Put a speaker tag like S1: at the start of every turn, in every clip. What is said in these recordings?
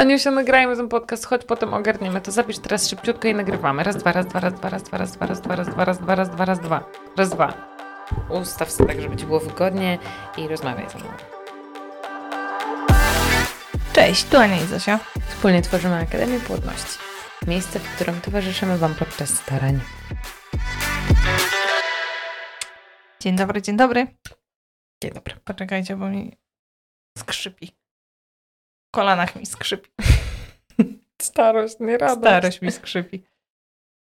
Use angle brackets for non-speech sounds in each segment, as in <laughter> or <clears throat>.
S1: Aniusia, nagrajmy ten podcast, chodź potem ogarniemy to. Zapisz teraz szybciutko i nagrywamy. Raz, dwa, raz, dwa, raz, dwa, raz, dwa, raz, dwa, raz, dwa, raz, dwa, raz, dwa, raz, dwa, raz, dwa. Raz, dwa. Ustaw sobie tak, żeby ci było wygodnie i rozmawiaj ze mną.
S2: Cześć, tu Ania i Zosia.
S1: Wspólnie tworzymy Akademię Płodności. Miejsce, w którym towarzyszymy Wam podczas starań.
S2: Dzień dobry, dzień dobry.
S1: Dzień dobry.
S2: Poczekajcie, bo mi skrzypi. Kolanach mi skrzypi. <laughs>
S1: Starość, nie radość.
S2: Starość mi skrzypi.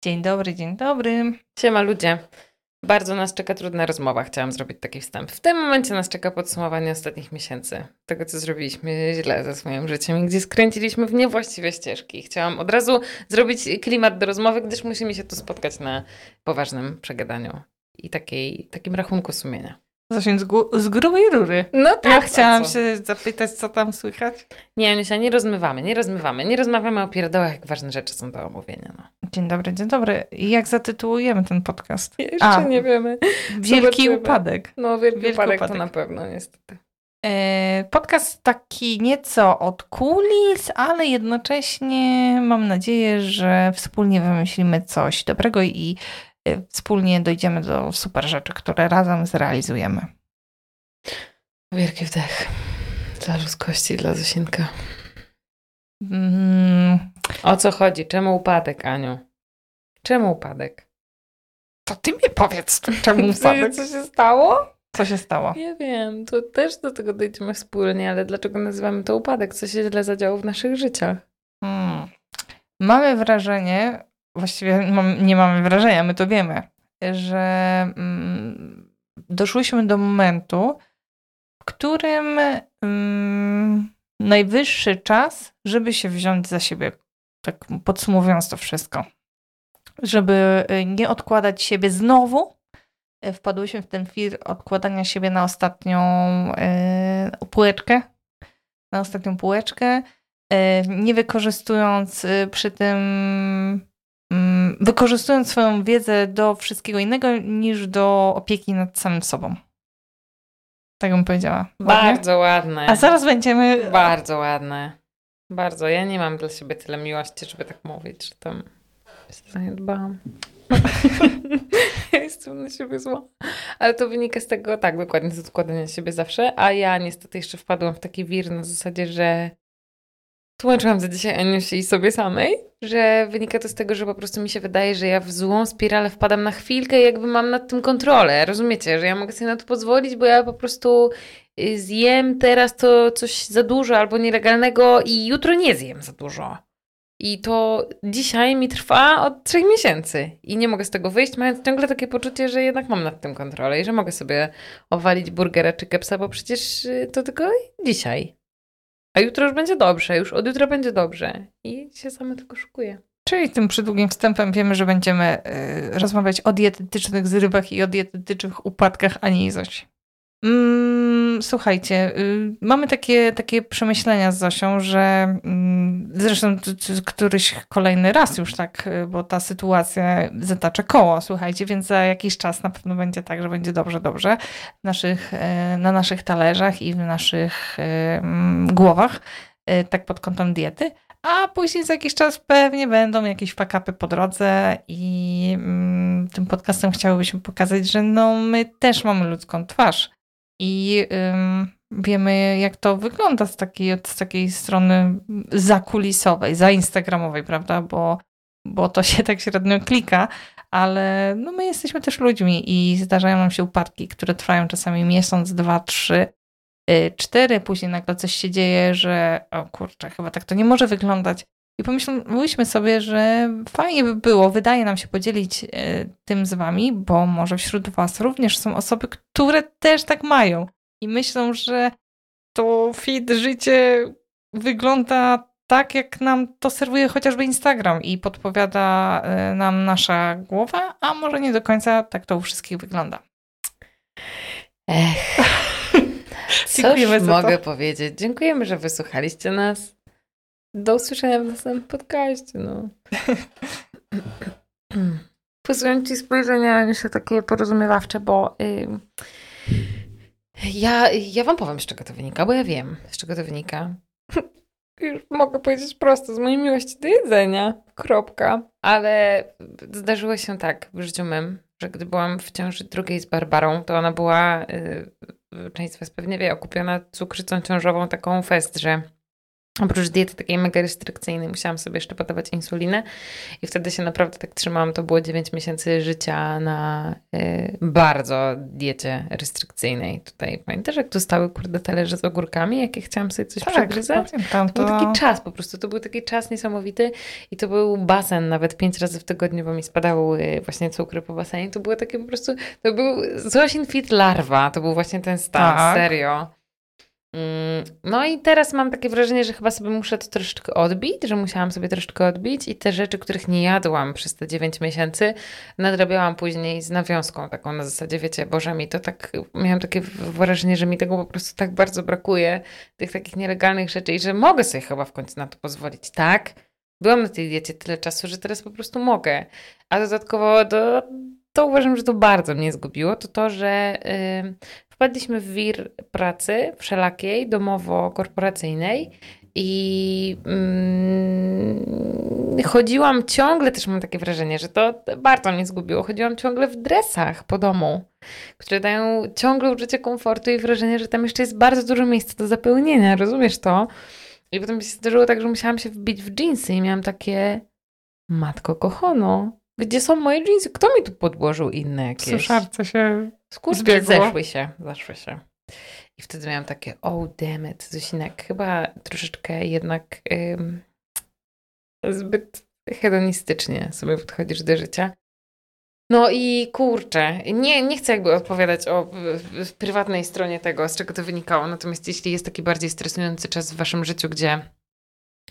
S2: Dzień dobry, dzień dobry.
S1: Siema ludzie. Bardzo nas czeka trudna rozmowa. Chciałam zrobić taki wstęp. W tym momencie nas czeka podsumowanie ostatnich miesięcy. Tego, co zrobiliśmy źle ze swoim życiem i gdzie skręciliśmy w niewłaściwe ścieżki. Chciałam od razu zrobić klimat do rozmowy, gdyż musimy się tu spotkać na poważnym przegadaniu i takiej, takim rachunku sumienia.
S2: Zosia z, z grubej rury.
S1: No
S2: Ja
S1: tak.
S2: chciałam
S1: a co?
S2: się zapytać, co tam słychać.
S1: Nie, Anusia, nie rozmywamy, nie rozmywamy. Nie rozmawiamy o pierdołach, jak ważne rzeczy są do omówienia. No.
S2: Dzień dobry, dzień dobry. I Jak zatytułujemy ten podcast?
S1: Jeszcze
S2: A.
S1: nie wiemy.
S2: Wielki
S1: Zobaczymy.
S2: upadek.
S1: No, wielki,
S2: Wielki
S1: upadek, to
S2: upadek.
S1: na pewno, niestety.
S2: E, Podcast taki nieco od kulis, ale jednocześnie mam nadzieję, że wspólnie wymyślimy coś dobrego i wspólnie dojdziemy do super rzeczy, które razem zrealizujemy.
S1: Wielki wdech. Dla ludzkości, dla Zosinka.
S2: Mm,
S1: O co chodzi? Czemu upadek, Aniu? Czemu upadek?
S2: to ty mi powiedz, czemu <laughs> upadek?
S1: Co się stało?
S2: Co się stało?
S1: Nie wiem, to też do tego dojdziemy wspólnie, ale dlaczego nazywamy to upadek? Co się źle zadziało w naszych życiach?
S2: Mm. Mamy wrażenie, właściwie mam, nie mamy wrażenia, my to wiemy, że mm, doszłyśmy do momentu, w którym mm, najwyższy czas, żeby się wziąć za siebie, tak podsumowując to wszystko. Żeby y, nie odkładać siebie znowu, y, wpadłyśmy w ten fir odkładania siebie na ostatnią y, półeczkę, na ostatnią półeczkę, nie wykorzystując przy tym, wykorzystując swoją wiedzę do wszystkiego innego niż do opieki nad samym sobą. Tak bym powiedziała. Ładnie?
S1: Bardzo ładne.
S2: A zaraz będziemy.
S1: Bardzo ładne. Bardzo. Ja nie mam dla siebie tyle miłości, żeby tak mówić, że tam się zaniedbałam. <laughs> ja jestem na siebie zła. Ale to wynika z tego, tak, dokładnie z odkładania siebie zawsze, a ja niestety jeszcze wpadłam w taki wir na zasadzie, że tłumaczyłam za dzisiaj Aniusi i sobie samej, że wynika to z tego, że po prostu mi się wydaje, że ja w złą spiralę wpadam na chwilkę i jakby mam nad tym kontrolę. Rozumiecie, że ja mogę sobie na to pozwolić, bo ja po prostu y, zjem teraz to coś za dużo albo nielegalnego i jutro nie zjem za dużo. I to dzisiaj mi trwa od trzech miesięcy i nie mogę z tego wyjść, mając ciągle takie poczucie, że jednak mam nad tym kontrolę i że mogę sobie owalić burgera czy kepsa, bo przecież y, to tylko dzisiaj. A jutro już będzie dobrze, już od jutra będzie dobrze. I się same tylko szukuję.
S2: Czyli tym przydługim wstępem wiemy, że będziemy y, rozmawiać o dietetycznych zrywach i o dietetycznych upadkach Ani i Zosi. Mm, słuchajcie, y, mamy takie, takie przemyślenia z Zosią, że mm, zresztą któryś kolejny raz już tak, y, bo ta sytuacja zatacza koło, słuchajcie, więc za jakiś czas na pewno będzie tak, że będzie dobrze, dobrze y, na naszych talerzach i w naszych mm, głowach, tak pod kątem diety. A później za jakiś czas pewnie będą jakieś fakapy po drodze i mm, tym podcastem chciałybyśmy pokazać, że no my też mamy ludzką twarz i wiemy jak to wygląda z takiej, z takiej strony zakulisowej, zainstagramowej, prawda, bo, bo to się tak średnio klika, ale no my jesteśmy też ludźmi i zdarzają nam się upadki, które trwają czasami miesiąc, dwa, trzy, y, cztery, później nagle coś się dzieje, że o kurczę, chyba tak to nie może wyglądać. I pomyślałyśmy sobie, że fajnie by było, wydaje nam się podzielić y, tym z wami, bo może wśród was również są osoby, które też tak mają i myślą, że to fit życie wygląda tak, jak nam to serwuje chociażby Instagram i podpowiada y, nam nasza głowa, a może nie do końca tak to u wszystkich wygląda.
S1: Ech. <laughs> Cóż mogę powiedzieć? Dziękujemy, że wysłuchaliście nas. Do usłyszenia w następnym podcaście. No. <clears throat> Posyłam ci spojrzenia jeszcze takie porozumiewawcze, bo y, ja, ja wam powiem, z czego to wynika, bo ja wiem, z czego to wynika. <laughs> już mogę powiedzieć prosto, z mojej miłości do jedzenia. Kropka. Ale zdarzyło się tak w życiu mym, że gdy byłam w ciąży drugiej z Barbarą, to ona była, yy, część z Was pewnie wie, okupiona cukrzycą ciążową taką fest, że Oprócz diety takiej mega restrykcyjnej musiałam sobie jeszcze podawać insulinę i wtedy się naprawdę tak trzymałam. To było 9 miesięcy życia na y, bardzo diecie restrykcyjnej. Tutaj pamiętasz, jak tu stały kurde talerze z ogórkami, jakie chciałam sobie coś tak, przegryzać?
S2: Pamiętam,
S1: to... Był taki czas po prostu, to był taki czas niesamowity i to był basen nawet pięć razy w tygodniu, bo mi spadały właśnie cukry po basenie. To było takie po prostu, to był Zosin Fit Larva, to był właśnie ten stan, tak. serio. Mm, no i teraz mam takie wrażenie, że chyba sobie muszę to troszeczkę odbić, że musiałam sobie troszeczkę odbić i te rzeczy, których nie jadłam przez te 9 miesięcy, nadrabiałam później z nawiązką taką na zasadzie, wiecie, Boże, mi to tak, miałam takie wrażenie, że mi tego po prostu tak bardzo brakuje, tych takich nielegalnych rzeczy i że mogę sobie chyba w końcu na to pozwolić, tak? Byłam na tej diecie tyle czasu, że teraz po prostu mogę. A dodatkowo do, to uważam, że to bardzo mnie zgubiło, to to, że wpadliśmy w wir pracy wszelakiej, domowo-korporacyjnej i mm, chodziłam ciągle, też mam takie wrażenie, że to bardzo mnie zgubiło, chodziłam ciągle w dresach po domu, które dają ciągle uczucie komfortu i wrażenie, że tam jeszcze jest bardzo dużo miejsca do zapełnienia, rozumiesz to? I potem mi się zdarzyło tak, że musiałam się wbić w dżinsy i miałam takie matko kochono, gdzie są moje dżinsy? Kto mi tu podłożył inne jakieś?
S2: Suszarce się
S1: Skurcze zeszły się, zeszły się. I wtedy miałam takie, oh damn it, Zosinek, chyba troszeczkę jednak ym, zbyt hedonistycznie sobie podchodzisz do życia. No i kurczę, nie, nie chcę jakby odpowiadać o w, w prywatnej stronie tego, z czego to wynikało, natomiast jeśli jest taki bardziej stresujący czas w waszym życiu, gdzie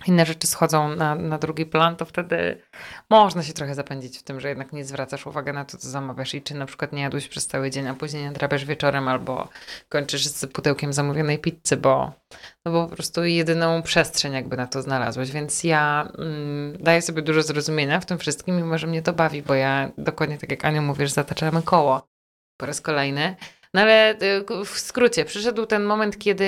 S1: inne rzeczy schodzą na, na drugi plan, to wtedy można się trochę zapędzić w tym, że jednak nie zwracasz uwagi na to, co zamawiasz i czy na przykład nie jadłeś przez cały dzień, a później nadrabiasz wieczorem albo kończysz z pudełkiem zamówionej pizzy, bo, no bo po prostu jedyną przestrzeń jakby na to znalazłeś, więc ja mm, daję sobie dużo zrozumienia w tym wszystkim, mimo że mnie to bawi, bo ja dokładnie tak jak Aniu mówisz, zataczamy koło po raz kolejny. No ale y, w skrócie, przyszedł ten moment, kiedy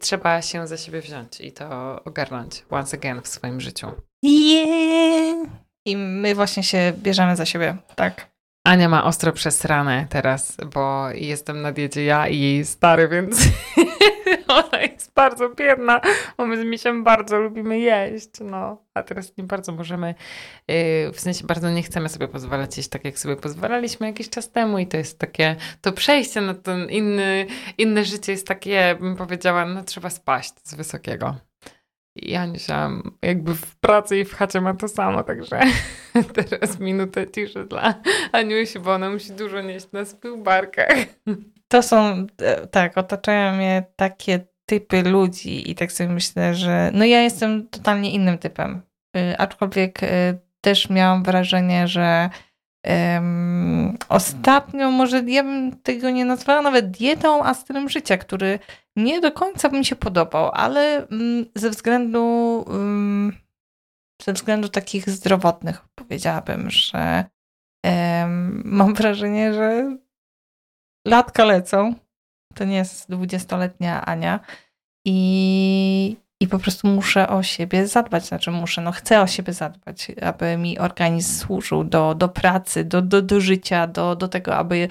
S1: trzeba się za siebie wziąć i to ogarnąć once again w swoim życiu.
S2: Yeah! I my właśnie się bierzemy za siebie, tak.
S1: Ania ma ostro przesrane teraz, bo jestem na diecie ja i jej stary, więc <laughs> ona bardzo biedna, bo my z Misiem bardzo lubimy jeść, no. A teraz nie bardzo możemy, yy, w sensie bardzo nie chcemy sobie pozwalać jeść tak, jak sobie pozwalaliśmy jakiś czas temu i to jest takie, to przejście na ten inny, inne życie jest takie, bym powiedziała, no trzeba spaść z wysokiego. I Anisia jakby w pracy i w chacie ma to samo, także <laughs> teraz minutę ciszy dla Aniusi, bo ona musi dużo nieść na swoich barkach.
S2: To są, e, tak, otaczają mnie takie typy ludzi i tak sobie myślę, że no ja jestem totalnie innym typem. Y, aczkolwiek y, też miałam wrażenie, że um, ostatnio może ja bym tego nie nazwała nawet dietą, a stylem życia, który nie do końca mi się podobał, ale um, ze względu um, ze względu takich zdrowotnych powiedziałabym, że mam wrażenie, że latka lecą. To nie jest dwudziestoletnia Ania. I, I po prostu muszę o siebie zadbać. Znaczy muszę, no chcę o siebie zadbać, aby mi organizm służył do, do pracy, do, do, do życia, do, do tego, aby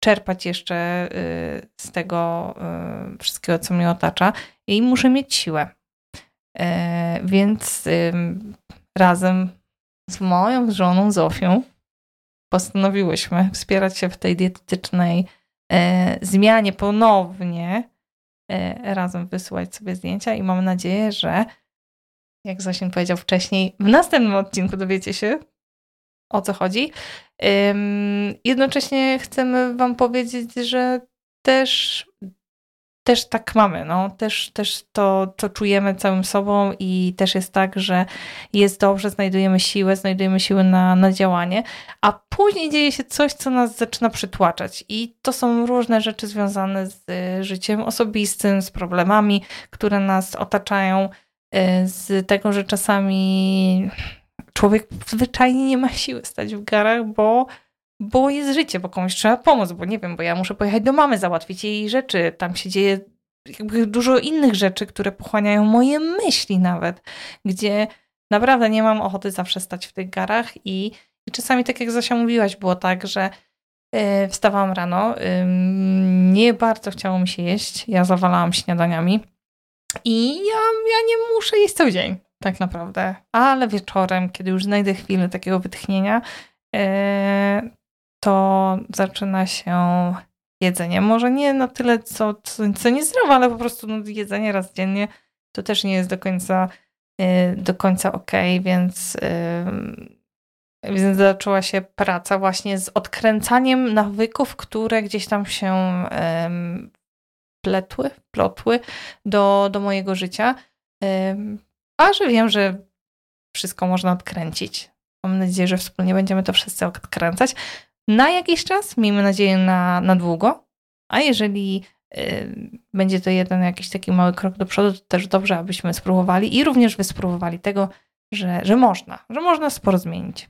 S2: czerpać jeszcze y, z tego y, wszystkiego, co mnie otacza. I muszę mieć siłę. Y, więc razem z moją żoną Zofią postanowiłyśmy wspierać się w tej dietetycznej zmianie ponownie, e, razem wysyłać sobie zdjęcia i mam nadzieję, że jak Zosin powiedział wcześniej, w następnym odcinku dowiecie się, o co chodzi. Jednocześnie chcemy Wam powiedzieć, że też też tak mamy, no. też, też to, to czujemy całym sobą i też jest tak, że jest dobrze, znajdujemy siłę, znajdujemy siłę na, na działanie, a później dzieje się coś, co nas zaczyna przytłaczać i to są różne rzeczy związane z y, życiem osobistym, z problemami, które nas otaczają, y, z tego, że czasami człowiek zwyczajnie nie ma siły stać w garach, bo bo jest życie, bo komuś trzeba pomóc, bo nie wiem, bo ja muszę pojechać do mamy, załatwić jej rzeczy, tam się dzieje jakby dużo innych rzeczy, które pochłaniają moje myśli nawet, gdzie naprawdę nie mam ochoty zawsze stać w tych garach. I, i czasami, tak jak Zosia mówiłaś, było tak, że yy, wstawałam rano, yy, nie bardzo chciało mi się jeść, ja zawalałam śniadaniami i ja, ja nie muszę jeść cały dzień, tak naprawdę, ale wieczorem, kiedy już znajdę chwilę takiego wytchnienia, yy, to zaczyna się jedzenie. Może nie na tyle, co, co, co niezdrowe, ale po prostu no, jedzenie raz dziennie to też nie jest do końca, yy, do końca okej, okay, więc, więc zaczęła się praca właśnie z odkręcaniem nawyków, które gdzieś tam się pletły, plotły do, do mojego życia. A że wiem, że wszystko można odkręcić. Mam nadzieję, że wspólnie będziemy to wszyscy odkręcać na jakiś czas, miejmy nadzieję na, na długo, a jeżeli y, będzie to jeden jakiś taki mały krok do przodu, to też dobrze, abyśmy spróbowali i również wy spróbowali tego, że, że można, że można sporo zmienić.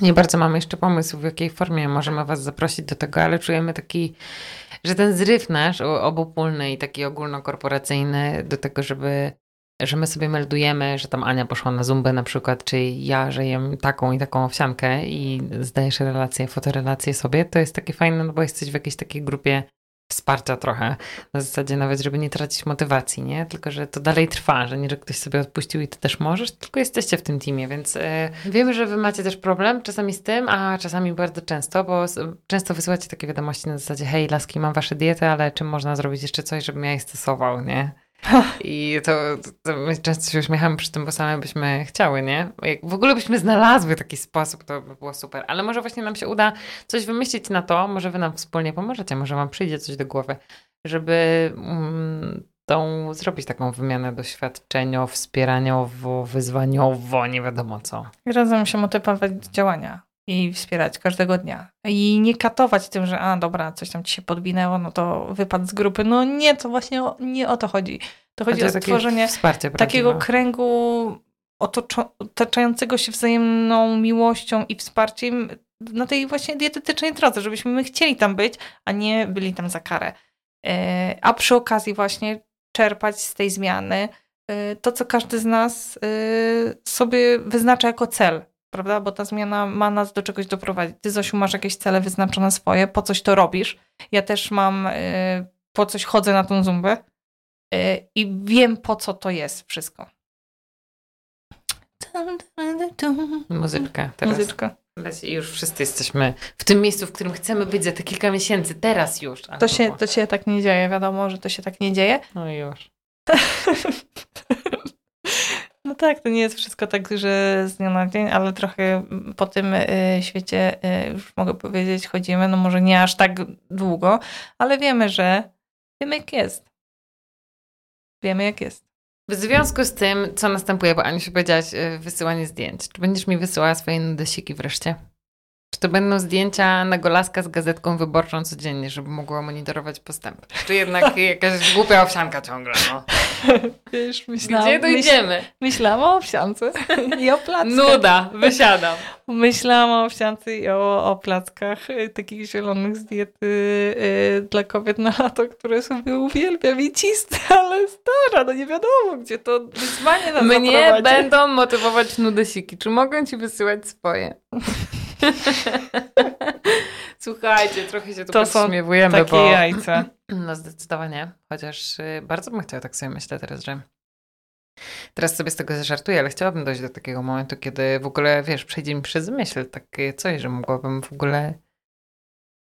S1: Nie bardzo mamy jeszcze pomysł, w jakiej formie możemy Was zaprosić do tego, ale czujemy taki, że ten zryw nasz obopólny i taki ogólnokorporacyjny do tego, żeby że my sobie meldujemy, że tam Ania poszła na zumbę na przykład, czy ja, że jem taką i taką owsiankę i zdajesz relacje, fotorelacje sobie, to jest takie fajne, no bo jesteś w jakiejś takiej grupie wsparcia trochę, na zasadzie nawet, żeby nie tracić motywacji, nie? Tylko, że to dalej trwa, że nie, że ktoś sobie odpuścił i ty też możesz, tylko jesteście w tym teamie, więc yy, wiemy, że wy macie też problem czasami z tym, a czasami bardzo często, bo często wysyłacie takie wiadomości na zasadzie hej, laski, mam wasze diety, ale czym można zrobić jeszcze coś, żebym ja je stosował, nie? I to, to, my często się uśmiechamy przy tym, bo same byśmy chciały, nie? Jak w ogóle byśmy znalazły taki sposób, to by było super. Ale może właśnie nam się uda coś wymyślić na to, może wy nam wspólnie pomożecie, może wam przyjdzie coś do głowy, żeby um, tą, zrobić taką wymianę doświadczeniowo, wspieraniowo, wyzwaniowo, nie wiadomo co.
S2: I razem się motywować do działania i wspierać każdego dnia. I nie katować tym, że a dobra, coś tam ci się podwinęło, no to wypad z grupy. No nie, to właśnie o, nie o to chodzi. To chodzi o stworzenie takiego kręgu otaczającego się wzajemną miłością i wsparciem na tej właśnie dietetycznej drodze, żebyśmy my chcieli tam być, a nie byli tam za karę. E, a przy okazji właśnie czerpać z tej zmiany e, to, co każdy z nas e, sobie wyznacza jako cel prawda? Bo ta zmiana ma nas do czegoś doprowadzić. Ty, Zosiu, masz jakieś cele wyznaczone swoje, po coś to robisz. Ja też mam, y, po coś chodzę na tą zumbę y, i wiem, po co to jest wszystko.
S1: Muzyczka teraz. Muzyczka. I już wszyscy jesteśmy w tym miejscu, w którym chcemy być za te kilka miesięcy, teraz już.
S2: To się, to się tak nie dzieje, wiadomo, że to się tak nie dzieje.
S1: No już. <laughs>
S2: No tak, to nie jest wszystko tak, że z dnia na dzień, ale trochę po tym y, świecie, y, już mogę powiedzieć, chodzimy, no może nie aż tak długo, ale wiemy, że wiemy jak jest. Wiemy jak jest.
S1: W związku z tym, co następuje, bo Aniu powiedziałaś, y, wysyłanie zdjęć. Czy będziesz mi wysyłała swoje nudesiki wreszcie? To będą zdjęcia na golaska z gazetką wyborczą codziennie, żeby mogła monitorować postęp? <laughs> Czy jednak jakaś głupia owsianka ciągle, no?
S2: Wiesz, myślałam,
S1: Gdzie dojdziemy?
S2: Myśl, myślałam o owsiance i o plackach.
S1: Nuda, wysiadam.
S2: Myślałam o owsiance i o, o plackach y, takich zielonych z diety y, dla kobiet na lato, które sobie uwielbiam i cisnę, ale stara, no nie wiadomo, gdzie to wyzwanie nas
S1: Mnie zaprowadzi. będą motywować nudesiki. Czy mogę ci wysyłać swoje? <laughs> <laughs> Słuchajcie, trochę się tu to podśmiewujemy,
S2: takie
S1: bo...
S2: jajca. <clears throat>
S1: No zdecydowanie, chociaż y, bardzo bym chciała, tak sobie myślę teraz, że teraz sobie z tego zażartuję, ale chciałabym dojść do takiego momentu, kiedy w ogóle, wiesz, przejdzie mi przez myśl takie coś, że mogłabym w ogóle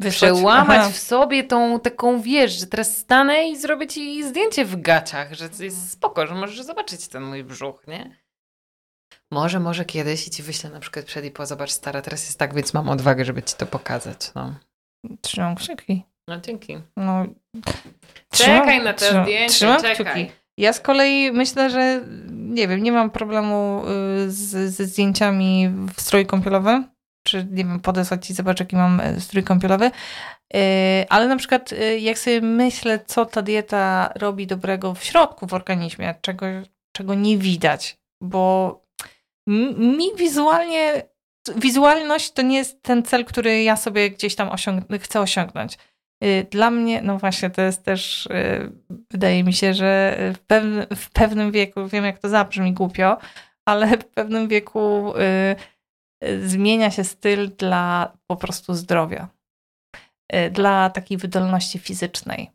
S1: Wysłać? przełamać Aha. w sobie tą taką, wiesz, że teraz stanę i zrobię ci zdjęcie w gaciach, że jest spoko, że możesz zobaczyć ten mój brzuch, nie? Może, może kiedyś i ci wyślę na przykład przed i po, zobacz stara, teraz jest tak, więc mam odwagę, żeby ci to pokazać, no.
S2: Trzymam kciuki.
S1: No dzięki.
S2: No,
S1: czekaj na te trzymam, zdjęcie, trzymam czekaj. Kciuki.
S2: Ja z kolei myślę, że nie wiem, nie mam problemu y, z, ze zdjęciami w stroju kąpielowym, czy nie wiem, podesłać ci, zobacz jaki mam y, strój kąpielowy, y, ale na przykład jak sobie myślę, co ta dieta robi dobrego w środku w organizmie, czego, czego nie widać, bo mi wizualnie, wizualność to nie jest ten cel, który ja sobie gdzieś tam chcę osiągnąć. Y, dla mnie, no właśnie, to jest też, y, wydaje mi się, że w, pewnym, w pewnym wieku, wiem jak to zabrzmi głupio, ale w pewnym wieku y, zmienia się styl dla po prostu zdrowia, dla takiej wydolności fizycznej.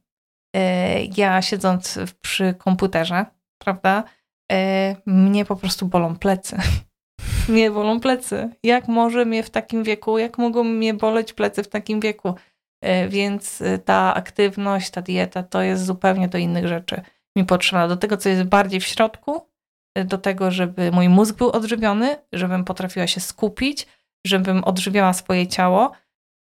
S2: Ja siedząc przy komputerze, prawda, mnie po prostu bolą plecy. <laughs> mnie bolą plecy. Jak może mnie w takim wieku, jak mogą mnie boleć plecy w takim wieku? E, więc e, ta aktywność, ta dieta to jest zupełnie do innych rzeczy mi potrzebna. Do tego, co jest bardziej w środku, e, do tego, żeby mój mózg był odżywiony, żebym potrafiła się skupić, żebym odżywiała swoje ciało,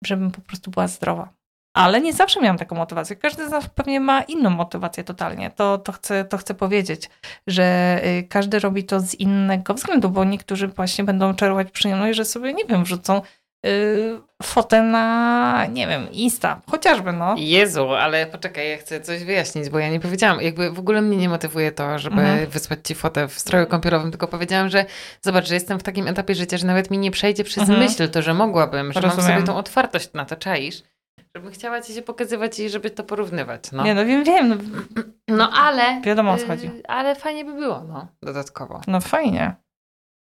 S2: żebym po prostu była zdrowa. Ale nie zawsze miałam taką motywację. Każdy z nas pewnie ma inną motywację totalnie. To, to, chcę, to chcę powiedzieć, że każdy robi to z innego względu, bo niektórzy właśnie będą czerpać przyjemność, że sobie, nie wiem, wrzucą yy, fotę na, nie wiem, Insta, chociażby, no.
S1: Jezu, ale poczekaj, ja chcę coś wyjaśnić, bo ja nie powiedziałam, jakby w ogóle mnie nie motywuje to, żeby mhm. wysłać ci fotę w stroju kąpielowym, tylko powiedziałam, że zobacz, że jestem w takim etapie życia, że nawet mi nie przejdzie przez mhm. myśl to, że mogłabym, że Rozumiem. mam sobie tą otwartość na to, czaisz? Żebym chciała ci się pokazywać i żeby to porównywać, no.
S2: Nie, no wiem, wiem. No,
S1: no ale...
S2: Wiadomo o co chodzi.
S1: Yy, ale fajnie by było, no, dodatkowo.
S2: No fajnie.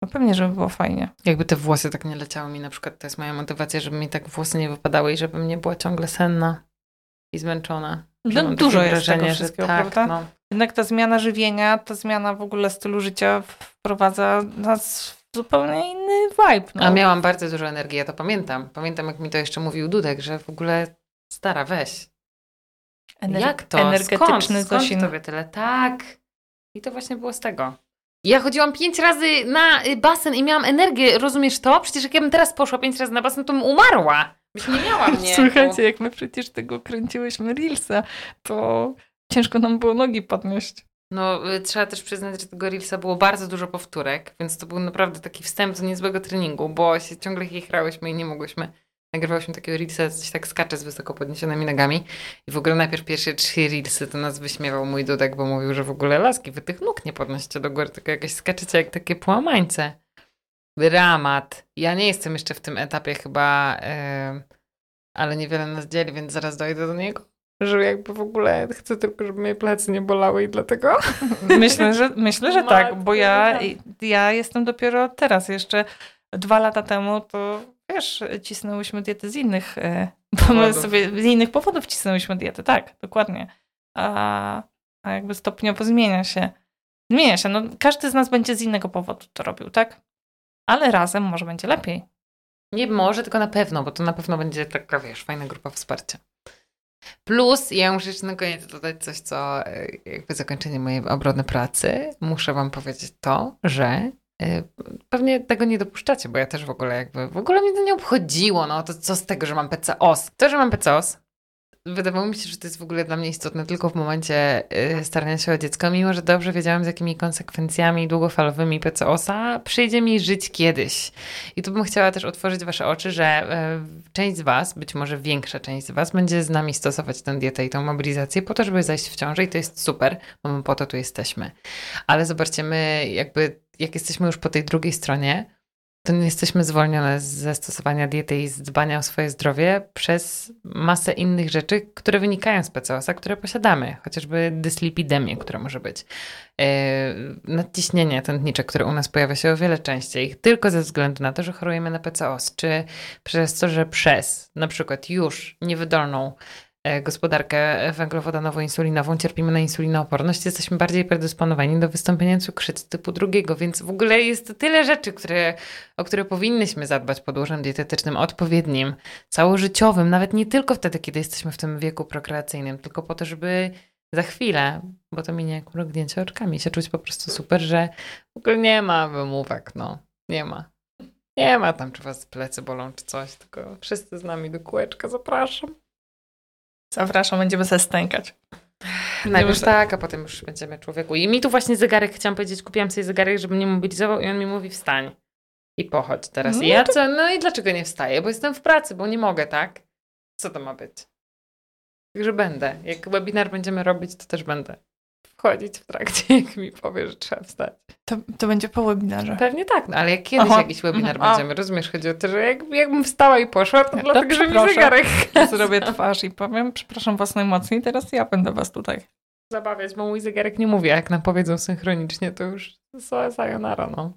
S2: No pewnie, żeby było fajnie.
S1: Jakby te włosy tak nie leciały mi, na przykład to jest moja motywacja, żeby mi tak włosy nie wypadały i żebym nie była ciągle senna i zmęczona.
S2: No, dużo jest wrażenie, tego wszystkiego, tak, prawda? No. Jednak ta zmiana żywienia, ta zmiana w ogóle stylu życia wprowadza nas w zupełnie inny vibe. No.
S1: A miałam bardzo dużo energii, ja to pamiętam. Pamiętam, jak mi to jeszcze mówił Dudek, że w ogóle stara, weź. Ener jak to?
S2: Energetyczny
S1: skąd, skąd tobie tyle? Tak. I to właśnie było z tego. Ja chodziłam pięć razy na y, basen i miałam energię, rozumiesz to? Przecież jak ja bym teraz poszła pięć razy na basen, to bym umarła. Byś nie miała <laughs> mnie.
S2: Słuchajcie, jak my przecież tego kręciłyśmy Reelsa, to ciężko nam było nogi podnieść.
S1: No, y, trzeba też przyznać, że tego Reelsa było bardzo dużo powtórek, więc to był naprawdę taki wstęp do niezłego treningu, bo się ciągle chichrałyśmy i nie mogłyśmy nagrywałyśmy takiego reelsa, coś tak skacze z wysoko podniesionymi nogami i w ogóle najpierw pierwsze trzy reelsy to nas wyśmiewał mój Dudek, bo mówił, że w ogóle laski, wy tych nóg nie podnosicie do góry, tylko jakieś skaczecie jak takie połamańce. Dramat. Ja nie jestem jeszcze w tym etapie chyba, yy, ale niewiele nas dzieli, więc zaraz dojdę do niego. Że jakby w ogóle chcę tylko, żeby moje plecy nie bolały i dlatego...
S2: Myślę, że, myślę, że tak, bo ja, ja jestem dopiero teraz, jeszcze dwa lata temu to wiesz, cisnęłyśmy diety z innych, e, bo my sobie z innych powodów cisnęłyśmy diety, tak, dokładnie. A, a jakby stopniowo zmienia się. Zmienia się, no każdy z nas będzie z innego powodu to robił, tak? Ale razem może będzie lepiej.
S1: Nie może, tylko na pewno, bo to na pewno będzie taka, wiesz, fajna grupa wsparcia. Plus, ja muszę jeszcze na koniec dodać coś, co e, jakby zakończenie mojej obrony pracy. Muszę wam powiedzieć to, że E, pewnie tego nie dopuszczacie, bo ja też w ogóle jakby, w ogóle mnie to nie obchodziło, no to co z tego, że mam PCOS? To, że mam PCOS, wydawało mi się, że to jest w ogóle dla mnie istotne tylko w momencie y, starania się o dziecko, mimo że dobrze wiedziałam, z jakimi konsekwencjami długofalowymi PCOS-a przyjdzie mi żyć kiedyś. I tu bym chciała też otworzyć Wasze oczy, że y, część z Was, być może większa część z Was, będzie z nami stosować tę dietę i tą mobilizację po to, żeby zajść w ciążę i to jest super, bo my po to tu jesteśmy. Ale zobaczcie, my jakby jak jesteśmy już po tej drugiej stronie, to nie jesteśmy zwolnione ze stosowania diety i z dbania o swoje zdrowie przez masę innych rzeczy, które wynikają z PCOS-a, które posiadamy, chociażby dyslipidemię, która może być, yy, nadciśnienie tętnicze, które u nas pojawia się o wiele częściej, tylko ze względu na to, że chorujemy na PCOS, czy przez to, że przez na przykład już niewydolną gospodarkę węglowodanową-insulinową, cierpimy na insulinooporność, jesteśmy bardziej predysponowani do wystąpienia cukrzycy typu drugiego, więc w ogóle jest tyle rzeczy, które, o które powinnyśmy zadbać podłożem dietetycznym odpowiednim, całożyciowym, nawet nie tylko wtedy, kiedy jesteśmy w tym wieku prokreacyjnym, tylko po to, żeby za chwilę, bo to minie jak mrugnięcie oczkami, się czuć po prostu super, że w ogóle nie ma wymówek, no, nie ma. Nie ma tam, czy was plecy bolą, czy coś, tylko wszyscy z nami do kółeczka, zapraszam.
S2: Zapraszam, będziemy se stękać.
S1: Najpierw tak, a potem już będziemy człowieku. I mi tu właśnie zegarek, chciałam powiedzieć, kupiłam sobie zegarek, żeby mnie mobilizował i on mi mówi wstań. I pochodź teraz. No, I ja co, no i dlaczego nie wstaję? Bo jestem w pracy, bo nie mogę, tak? Co to ma być? Także będę. Jak webinar będziemy robić, to też będę. Wchodzić w trakcie, <laughs> jak mi powie, że trzeba wstać.
S2: To, to będzie po webinarze.
S1: Pewnie tak, no ale jak kiedyś
S2: Aha.
S1: jakiś webinar
S2: Mhm. A.
S1: będziemy, rozumiesz, chodzi o to, że jak, jakbym wstała i poszła, to
S2: To
S1: dlatego, że mi zegarek <laughs>
S2: Zrobię twarz i powiem, przepraszam was najmocniej, teraz ja będę was tutaj.
S1: zabawiać, bo mój zegarek nie mówi, a jak nam powiedzą synchronicznie, to już so- sayonara, no.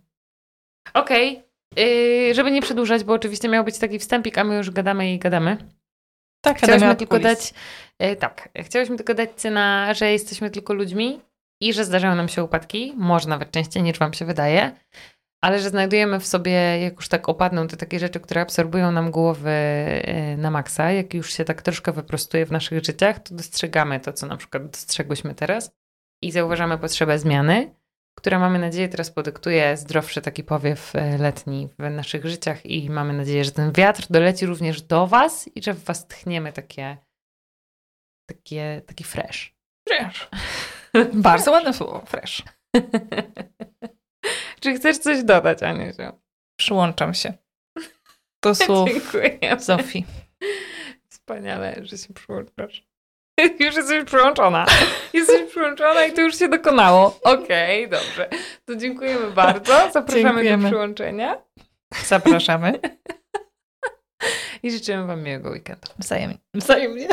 S1: Okej, yy, żeby nie przedłużać, bo oczywiście miał być taki wstępik, a my już gadamy i gadamy.
S2: Tak,
S1: Chciałyśmy tylko dać, e, tak, chciałyśmy tylko dać cyna, że jesteśmy tylko ludźmi i że zdarzają nam się upadki, może nawet częściej niż wam się wydaje, ale że znajdujemy w sobie, jak już tak opadną te takie rzeczy, które absorbują nam głowy e, na maksa, jak już się tak troszkę wyprostuje w naszych życiach, to dostrzegamy to, co na przykład dostrzegłyśmy teraz i zauważamy potrzebę zmiany, która mamy nadzieję teraz podyktuje zdrowszy taki powiew e, letni w naszych życiach i mamy nadzieję, że ten wiatr doleci również do was i że w was tchniemy takie takie, taki fresh.
S2: Fresh. <laughs> Bardzo ładne słowo, fresh. <laughs>
S1: Czy chcesz coś dodać, Aniusiu?
S2: Przyłączam się. Do słów <laughs>
S1: Dziękuję.
S2: Zofii.
S1: Wspaniale, że się przyłączasz. <laughs> Już jesteś przyłączona. Jesteś przyłączona i to już się dokonało. Okej, dobrze. To dziękujemy bardzo. <laughs> Zapraszamy
S2: Dziękujemy.
S1: do przyłączenia
S2: Zapraszamy. <laughs>
S1: i życzymy wam miłego weekendu.
S2: Wzajemnie.
S1: Wzajemnie.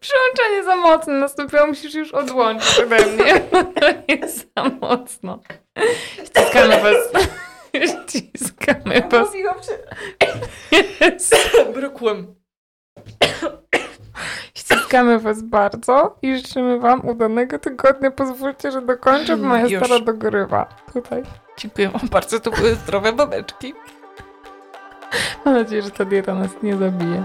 S1: Przyłączenie za mocno nastąpiło, musisz już odłączyć ode mnie. Jest za mocno. Ściskamy was. Ściskamy was.
S2: Brukłem.
S1: Ściskamy was bardzo i życzymy wam udanego tygodnia. Pozwólcie, że dokończę, bo moja
S2: Już.
S1: stara dogorywa. Tutaj.
S2: Dziękuję wam bardzo, to były zdrowe babeczki.
S1: Mam nadzieję, że ta dieta nas nie zabije.